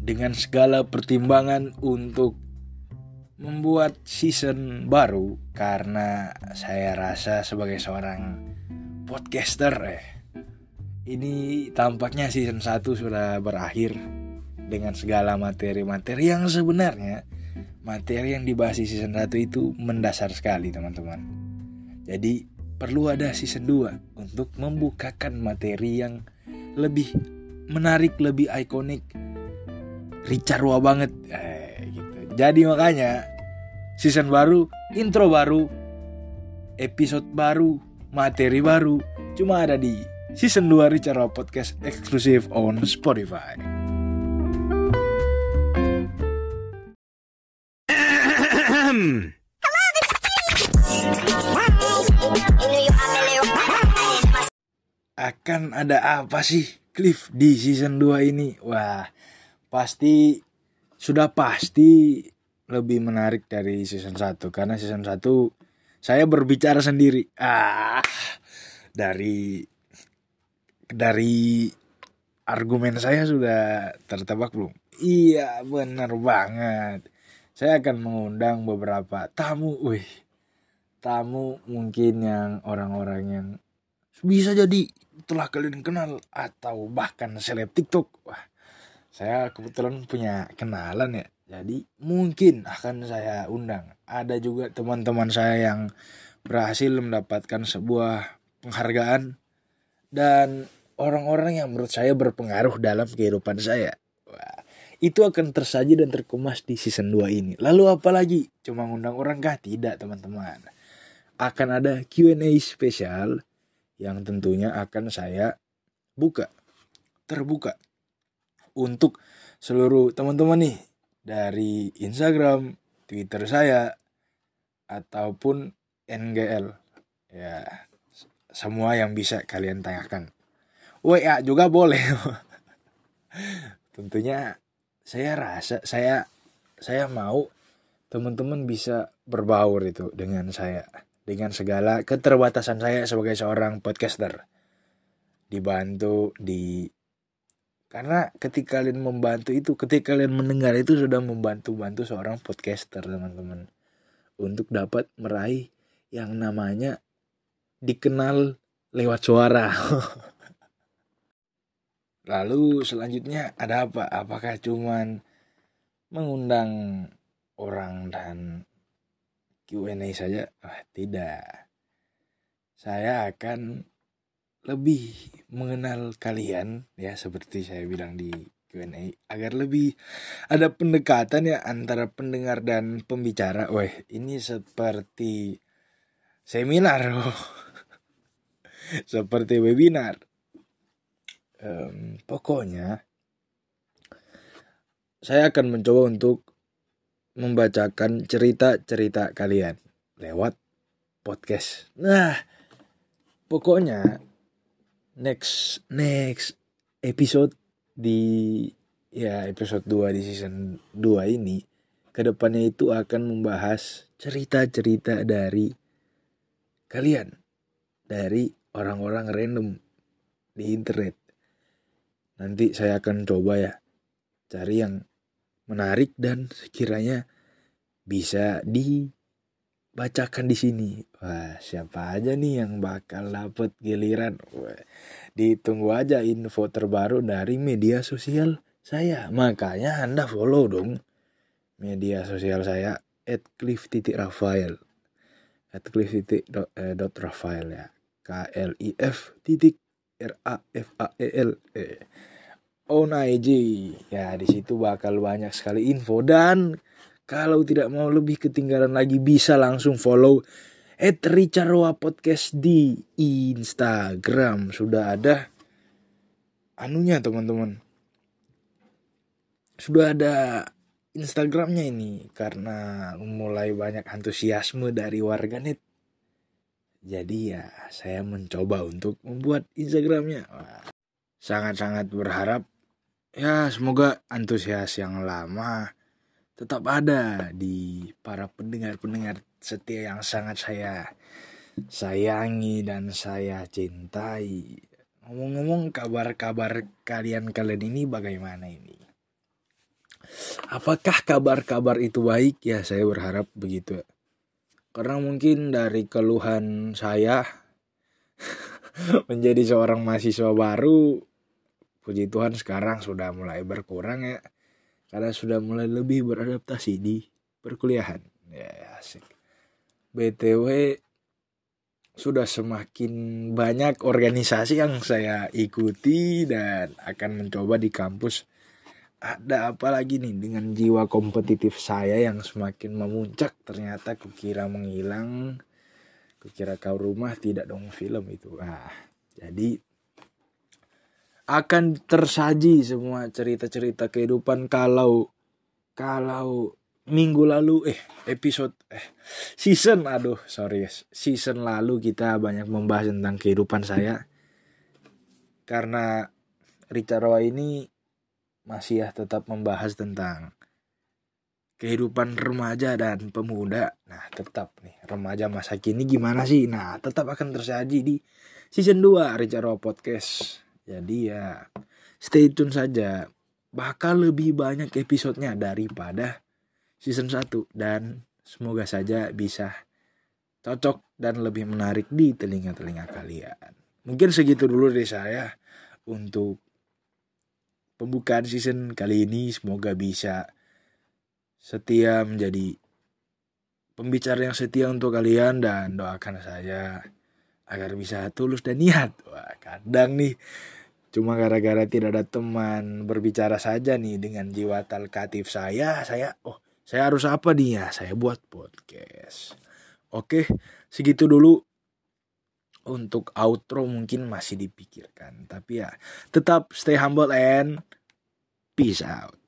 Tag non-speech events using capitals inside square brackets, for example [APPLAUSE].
dengan segala pertimbangan untuk membuat season baru karena saya rasa sebagai seorang podcaster eh ini tampaknya season 1 sudah berakhir dengan segala materi-materi yang sebenarnya materi yang dibahas di season 1 itu mendasar sekali teman-teman. Jadi perlu ada season 2 untuk membukakan materi yang lebih menarik, lebih ikonik. Ricarwa banget eh, gitu. Jadi makanya season baru, intro baru, episode baru, materi baru cuma ada di season 2 Ricarwa Podcast eksklusif on Spotify. Akan ada apa sih Cliff di season 2 ini? Wah, pasti sudah pasti lebih menarik dari season 1 karena season 1 saya berbicara sendiri. Ah, dari dari argumen saya sudah tertebak belum? Iya, benar banget. Saya akan mengundang beberapa tamu, wih. Tamu mungkin yang orang-orang yang bisa jadi telah kalian kenal atau bahkan seleb TikTok. Wah, saya kebetulan punya kenalan ya. Jadi mungkin akan saya undang. Ada juga teman-teman saya yang berhasil mendapatkan sebuah penghargaan dan orang-orang yang menurut saya berpengaruh dalam kehidupan saya. Itu akan tersaji dan terkemas di season 2 ini. Lalu apa lagi? Cuma ngundang orang kah? Tidak, teman-teman. Akan ada Q&A spesial yang tentunya akan saya buka, terbuka untuk seluruh teman-teman nih dari Instagram, Twitter saya ataupun NGL. Ya, semua yang bisa kalian tanyakan. WA juga boleh. [LAUGHS] Tentunya saya rasa saya saya mau teman-teman bisa berbaur itu dengan saya dengan segala keterbatasan saya sebagai seorang podcaster dibantu di karena ketika kalian membantu itu ketika kalian mendengar itu sudah membantu-bantu seorang podcaster teman-teman untuk dapat meraih yang namanya dikenal lewat suara [LAUGHS] lalu selanjutnya ada apa apakah cuman mengundang orang dan Q&A saja? Ah, tidak. Saya akan lebih mengenal kalian ya seperti saya bilang di Q&A agar lebih ada pendekatan ya antara pendengar dan pembicara. Wah, ini seperti seminar oh. [LAUGHS] seperti webinar. Um, pokoknya saya akan mencoba untuk membacakan cerita-cerita kalian lewat podcast. Nah, pokoknya next next episode di ya episode 2 di season 2 ini ke depannya itu akan membahas cerita-cerita dari kalian dari orang-orang random di internet. Nanti saya akan coba ya cari yang menarik dan sekiranya bisa dibacakan di sini. Wah, siapa aja nih yang bakal dapet giliran? Wah, ditunggu aja info terbaru dari media sosial saya. Makanya Anda follow dong media sosial saya at cliff rafael at eh, dot rafael ya k l i f titik r a f a e l eh on IG. Ya, di situ bakal banyak sekali info dan kalau tidak mau lebih ketinggalan lagi bisa langsung follow at Richarwa Podcast di Instagram. Sudah ada anunya teman-teman. Sudah ada Instagramnya ini karena mulai banyak antusiasme dari warganet. Jadi ya saya mencoba untuk membuat Instagramnya. Sangat-sangat berharap ya semoga antusias yang lama tetap ada di para pendengar-pendengar setia yang sangat saya sayangi dan saya cintai. Ngomong-ngomong kabar-kabar kalian-kalian ini bagaimana ini? apakah kabar-kabar itu baik ya saya berharap begitu karena mungkin dari keluhan saya [LAUGHS] menjadi seorang mahasiswa baru puji Tuhan sekarang sudah mulai berkurang ya karena sudah mulai lebih beradaptasi di perkuliahan. Ya asik. Btw sudah semakin banyak organisasi yang saya ikuti dan akan mencoba di kampus. Ada apa lagi nih dengan jiwa kompetitif saya yang semakin memuncak? Ternyata kukira menghilang. Kukira kau rumah tidak dong film itu. Ah jadi akan tersaji semua cerita-cerita kehidupan kalau kalau minggu lalu eh episode eh season aduh sorry season lalu kita banyak membahas tentang kehidupan saya karena Richard Roy ini masih ya tetap membahas tentang kehidupan remaja dan pemuda. Nah, tetap nih remaja masa kini gimana sih? Nah, tetap akan tersaji di season 2 Richard Roy Podcast. Jadi ya stay tune saja. Bakal lebih banyak episodenya daripada season 1 dan semoga saja bisa cocok dan lebih menarik di telinga-telinga kalian. Mungkin segitu dulu dari saya untuk pembukaan season kali ini semoga bisa setia menjadi pembicara yang setia untuk kalian dan doakan saya agar bisa tulus dan niat. Wah, kadang nih cuma gara-gara tidak ada teman berbicara saja nih dengan jiwa talkatif saya, saya oh saya harus apa nih ya? Saya buat podcast. Oke, segitu dulu. Untuk outro mungkin masih dipikirkan. Tapi ya tetap stay humble and peace out.